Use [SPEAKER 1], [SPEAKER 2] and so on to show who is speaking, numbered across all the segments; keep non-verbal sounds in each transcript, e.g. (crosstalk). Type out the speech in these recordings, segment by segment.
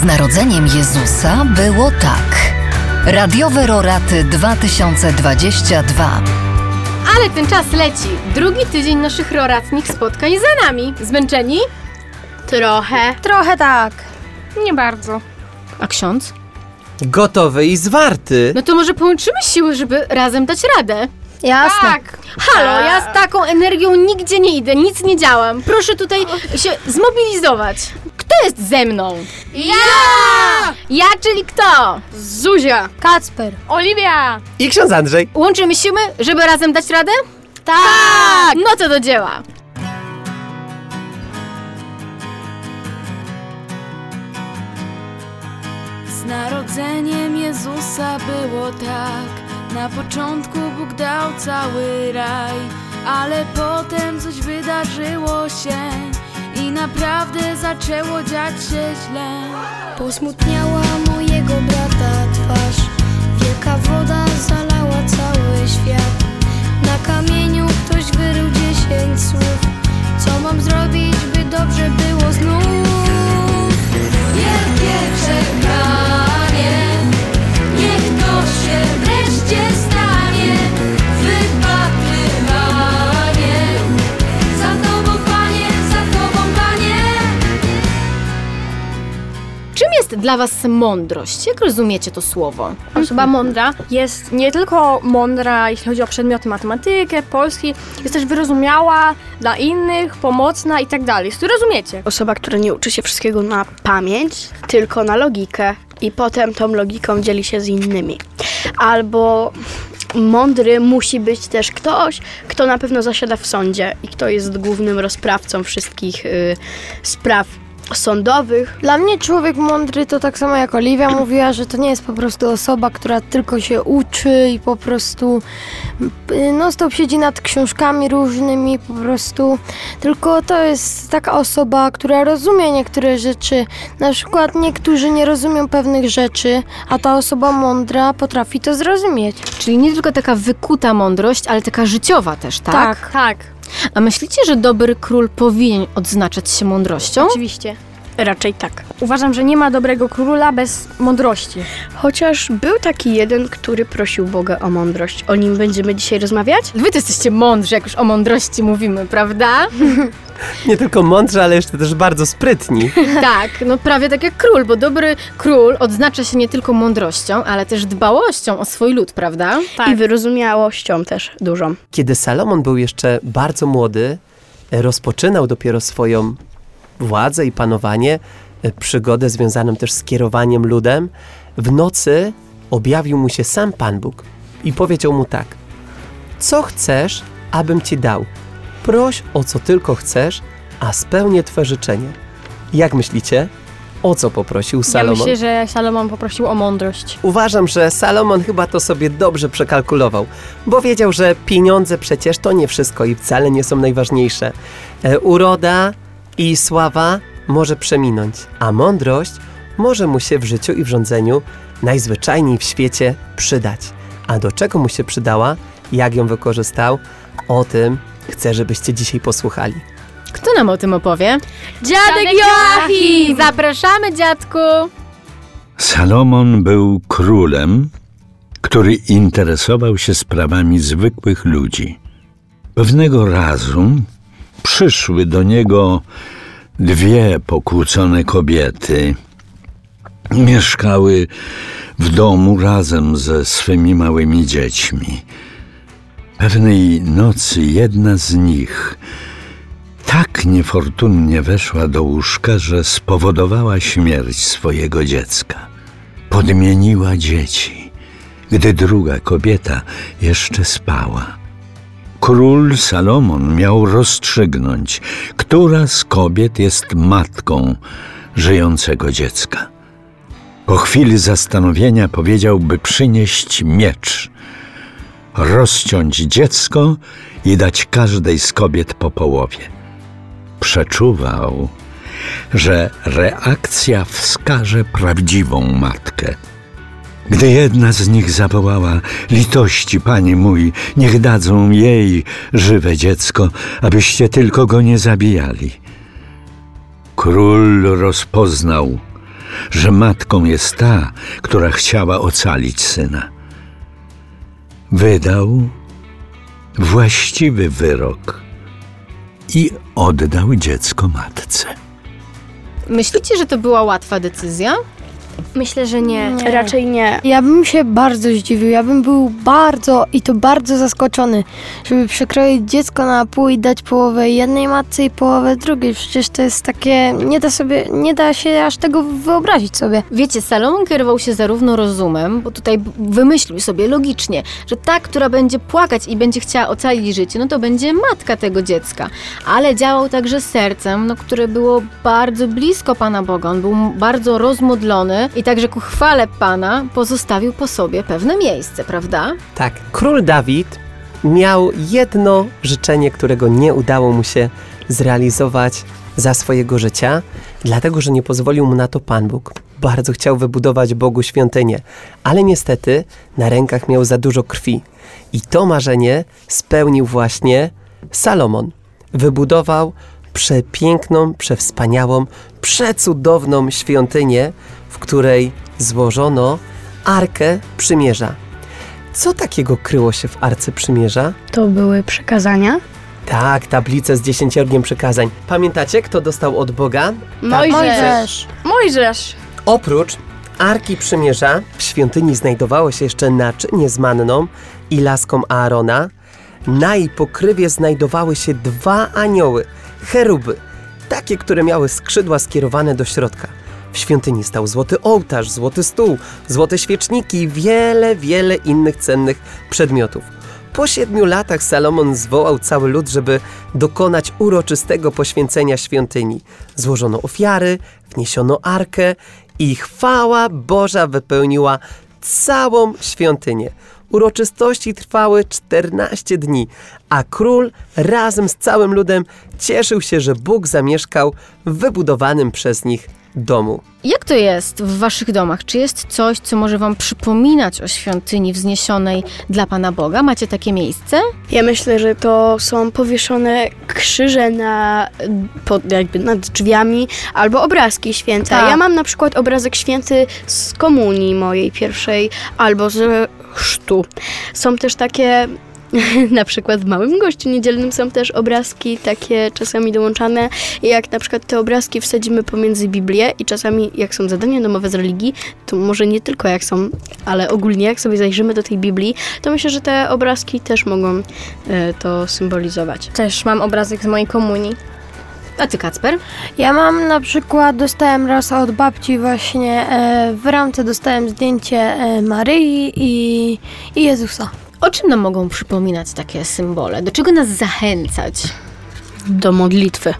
[SPEAKER 1] Z narodzeniem Jezusa było tak. Radiowe Roraty 2022.
[SPEAKER 2] Ale ten czas leci. Drugi tydzień naszych roratnych spotkań za nami. Zmęczeni? Trochę.
[SPEAKER 3] Trochę tak.
[SPEAKER 2] Nie bardzo. A ksiądz?
[SPEAKER 4] Gotowy i zwarty.
[SPEAKER 2] No to może połączymy siły, żeby razem dać radę.
[SPEAKER 3] Jasne.
[SPEAKER 2] Tak. Halo, ja z taką energią nigdzie nie idę, nic nie działam. Proszę tutaj się zmobilizować. Kto jest ze mną? Ja! Ja, czyli kto? Zuzia.
[SPEAKER 3] Kacper.
[SPEAKER 2] Oliwia.
[SPEAKER 4] I ksiądz Andrzej.
[SPEAKER 2] Łączymy siły, żeby razem dać radę? Tak! No to do dzieła.
[SPEAKER 5] Z narodzeniem Jezusa było tak. Na początku Bóg dał cały raj, ale potem coś wydarzyło się i naprawdę zaczęło dziać się źle.
[SPEAKER 6] Posmutniała mojego brata twarz Wielka woda zalała cały świat
[SPEAKER 2] jest dla was mądrość? Jak rozumiecie to słowo?
[SPEAKER 3] Osoba mądra jest nie tylko mądra, jeśli chodzi o przedmioty matematykę, polski, jest też wyrozumiała dla innych, pomocna i tak dalej. Czy rozumiecie?
[SPEAKER 7] Osoba, która nie uczy się wszystkiego na pamięć, tylko na logikę i potem tą logiką dzieli się z innymi. Albo mądry musi być też ktoś, kto na pewno zasiada w sądzie i kto jest głównym rozprawcą wszystkich y, spraw sądowych.
[SPEAKER 8] Dla mnie człowiek mądry to tak samo jak Oliwia mówiła, że to nie jest po prostu osoba, która tylko się uczy i po prostu y, non stop siedzi nad książkami różnymi po prostu, tylko to jest taka osoba, która rozumie niektóre rzeczy. Na przykład niektórzy nie rozumią pewnych rzeczy, a ta osoba mądra potrafi to zrozumieć.
[SPEAKER 2] Czyli nie tylko taka wykuta mądrość, ale taka życiowa też, tak?
[SPEAKER 8] Tak.
[SPEAKER 3] Tak,
[SPEAKER 2] A myślicie, że dobry król powinien odznaczać się mądrością?
[SPEAKER 3] oczywiście.
[SPEAKER 7] Raczej tak.
[SPEAKER 3] Uważam, że nie ma dobrego króla bez mądrości.
[SPEAKER 7] Chociaż był taki jeden, który prosił Boga o mądrość. O nim będziemy dzisiaj rozmawiać?
[SPEAKER 2] Wy to jesteście mądrzy, jak już o mądrości mówimy, prawda? (laughs) (laughs)
[SPEAKER 4] Nie tylko mądrzy, ale jeszcze też bardzo sprytni. (laughs)
[SPEAKER 2] tak, no prawie tak jak król, bo dobry król odznacza się nie tylko mądrością, ale też dbałością o swój lud, prawda?
[SPEAKER 7] I wyrozumiałością też dużą.
[SPEAKER 4] Kiedy Salomon był jeszcze bardzo młody, e, rozpoczynał dopiero swoją władzę i panowanie, e, przygodę związaną też z kierowaniem ludem, w nocy objawił mu się sam Pan Bóg i powiedział mu tak: Co chcesz, abym ci dał? Proś o co tylko chcesz, a spełnię twe życzenie. Jak myślicie? O co poprosił
[SPEAKER 3] Ja
[SPEAKER 4] Salomon?
[SPEAKER 3] myślę, że Salomon poprosił o mądrość.
[SPEAKER 4] Uważam, że Salomon chyba to sobie dobrze przekalkulował, bo wiedział, że pieniądze przecież to nie wszystko i wcale nie są najważniejsze. E, uroda i sława może przeminąć, a mądrość może mu się w życiu i w rządzeniu najzwyczajniej w świecie przydać. A do czego mu się przydała, jak ją wykorzystał, o tym chcę, żebyście dzisiaj posłuchali.
[SPEAKER 2] Kto nam o tym opowie?
[SPEAKER 3] Dziadek Joachim!
[SPEAKER 2] Zapraszamy, dziadku!
[SPEAKER 9] Salomon był królem, który interesował się sprawami zwykłych ludzi. Pewnego razu przyszły do niego dwie pokłócone kobiety. Mieszkały w domu razem ze swymi małymi dziećmi. Pewnej nocy jedna z nich tak niefortunnie weszła do łóżka, że spowodowała śmierć swojego dziecka. Podmieniła dzieci, gdy druga kobieta jeszcze spała. Król Salomon miał rozstrzygnąć, która z kobiet jest matką żyjącego dziecka. Po chwili zastanowienia powiedział, by przynieść miecz, rozciąć dziecko i dać każdej z kobiet po połowie. Przeczuwał, że reakcja wskaże prawdziwą matkę. Gdy jedna z nich zawołała: Litości, panie mój, niech dadzą jej żywe dziecko, abyście tylko go nie zabijali. Król rozpoznał, że matką jest ta, która chciała ocalić syna. Wydał właściwy wyrok i oddał dziecko matce.
[SPEAKER 2] Myślicie, że to była łatwa decyzja?
[SPEAKER 3] Myślę, że nie.
[SPEAKER 8] Nie.
[SPEAKER 7] Raczej nie.
[SPEAKER 8] Ja bym się bardzo zdziwił, ja bym był bardzo i to bardzo zaskoczony, żeby przekroić dziecko na pół i dać połowę jednej matce i połowę drugiej. Przecież to jest takie, nie da sobie, nie da się aż tego wyobrazić sobie.
[SPEAKER 2] Wiecie, Salomon kierował się zarówno rozumem, bo tutaj wymyślił sobie logicznie, że ta, która będzie płakać i będzie chciała ocalić życie, no to będzie matka tego dziecka. Ale działał także sercem, no, które było bardzo blisko Pana Boga. On był bardzo rozmodlony i także ku chwale Pana pozostawił po sobie pewne miejsce, prawda?
[SPEAKER 4] Tak, król Dawid miał jedno życzenie, którego nie udało mu się zrealizować za swojego życia, dlatego że nie pozwolił mu na to Pan Bóg. Bardzo chciał wybudować Bogu świątynię, ale niestety na rękach miał za dużo krwi. I to marzenie spełnił właśnie Salomon. Wybudował przepiękną, przewspaniałą, przecudowną świątynię, której złożono Arkę Przymierza. Co takiego kryło się w Arce Przymierza?
[SPEAKER 7] To były przekazania.
[SPEAKER 4] Tak, tablice z dziesięciorgiem przykazań. Pamiętacie, kto dostał od Boga?
[SPEAKER 8] Mojżesz.
[SPEAKER 3] Mojżesz.
[SPEAKER 4] Oprócz Arki Przymierza w świątyni znajdowało się jeszcze naczynie z manną i laską Aarona. Na jej pokrywie znajdowały się dwa anioły, cheruby, takie, które miały skrzydła skierowane do środka. W świątyni stał złoty ołtarz, złoty stół, złote świeczniki i wiele, wiele innych cennych przedmiotów. Po siedmiu latach Salomon zwołał cały lud, żeby dokonać uroczystego poświęcenia świątyni. Złożono ofiary, wniesiono arkę i chwała Boża wypełniła całą świątynię. Uroczystości trwały 14 dni, a król razem z całym ludem cieszył się, że Bóg zamieszkał w wybudowanym przez nich domu.
[SPEAKER 2] Jak to jest w waszych domach? Czy jest coś, co może wam przypominać o świątyni wzniesionej dla Pana Boga? Macie takie miejsce?
[SPEAKER 7] Ja myślę, że to są powieszone krzyże na, pod, jakby nad drzwiami albo obrazki święte.
[SPEAKER 2] Tak.
[SPEAKER 7] Ja mam na przykład obrazek święty z komunii mojej pierwszej albo z chrztu. Są też takie (laughs) na przykład w Małym Gościu Niedzielnym są też obrazki takie czasami dołączane jak na przykład te obrazki wsadzimy pomiędzy Biblię i czasami jak są zadania domowe z religii, to może nie tylko jak są, ale ogólnie jak sobie zajrzymy do tej Biblii, to myślę, że te obrazki też mogą e, to symbolizować.
[SPEAKER 3] Też mam obrazek z mojej komunii.
[SPEAKER 2] A ty, Kacper?
[SPEAKER 8] Ja mam na przykład, dostałem raz od babci właśnie, e, w ramce dostałem zdjęcie e, Maryi i, i Jezusa.
[SPEAKER 2] O czym nam mogą przypominać takie symbole? Do czego nas zachęcać?
[SPEAKER 7] Do modlitwy,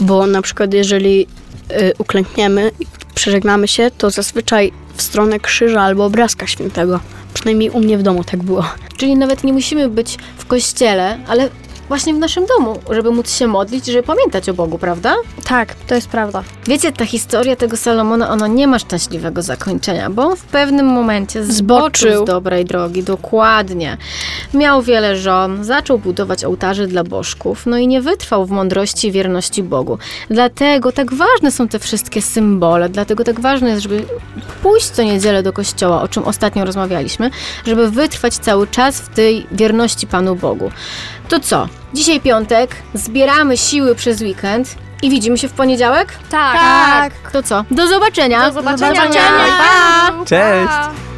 [SPEAKER 7] bo na przykład jeżeli y, uklękniemy i przeżegnamy się, to zazwyczaj w stronę krzyża albo obrazka świętego. Przynajmniej u mnie w domu tak było.
[SPEAKER 2] Czyli nawet nie musimy być w kościele, ale właśnie w naszym domu, żeby móc się modlić, żeby pamiętać o Bogu, prawda?
[SPEAKER 3] Tak, to jest prawda.
[SPEAKER 2] Wiecie, ta historia tego Salomona, ona nie ma szczęśliwego zakończenia, bo on w pewnym momencie zboczył
[SPEAKER 7] Zboczył.
[SPEAKER 2] z dobrej drogi, dokładnie. Miał wiele żon, zaczął budować ołtarze dla bożków, no i nie wytrwał w mądrości i wierności Bogu. Dlatego tak ważne są te wszystkie symbole, dlatego tak ważne jest, żeby pójść co niedzielę do kościoła, o czym ostatnio rozmawialiśmy, żeby wytrwać cały czas w tej wierności Panu Bogu. To co? Dzisiaj piątek, zbieramy siły przez weekend i widzimy się w poniedziałek?
[SPEAKER 3] Tak.
[SPEAKER 8] Tak.
[SPEAKER 2] To co? Do zobaczenia!
[SPEAKER 3] Do zobaczenia.
[SPEAKER 2] Pa!
[SPEAKER 4] Cześć!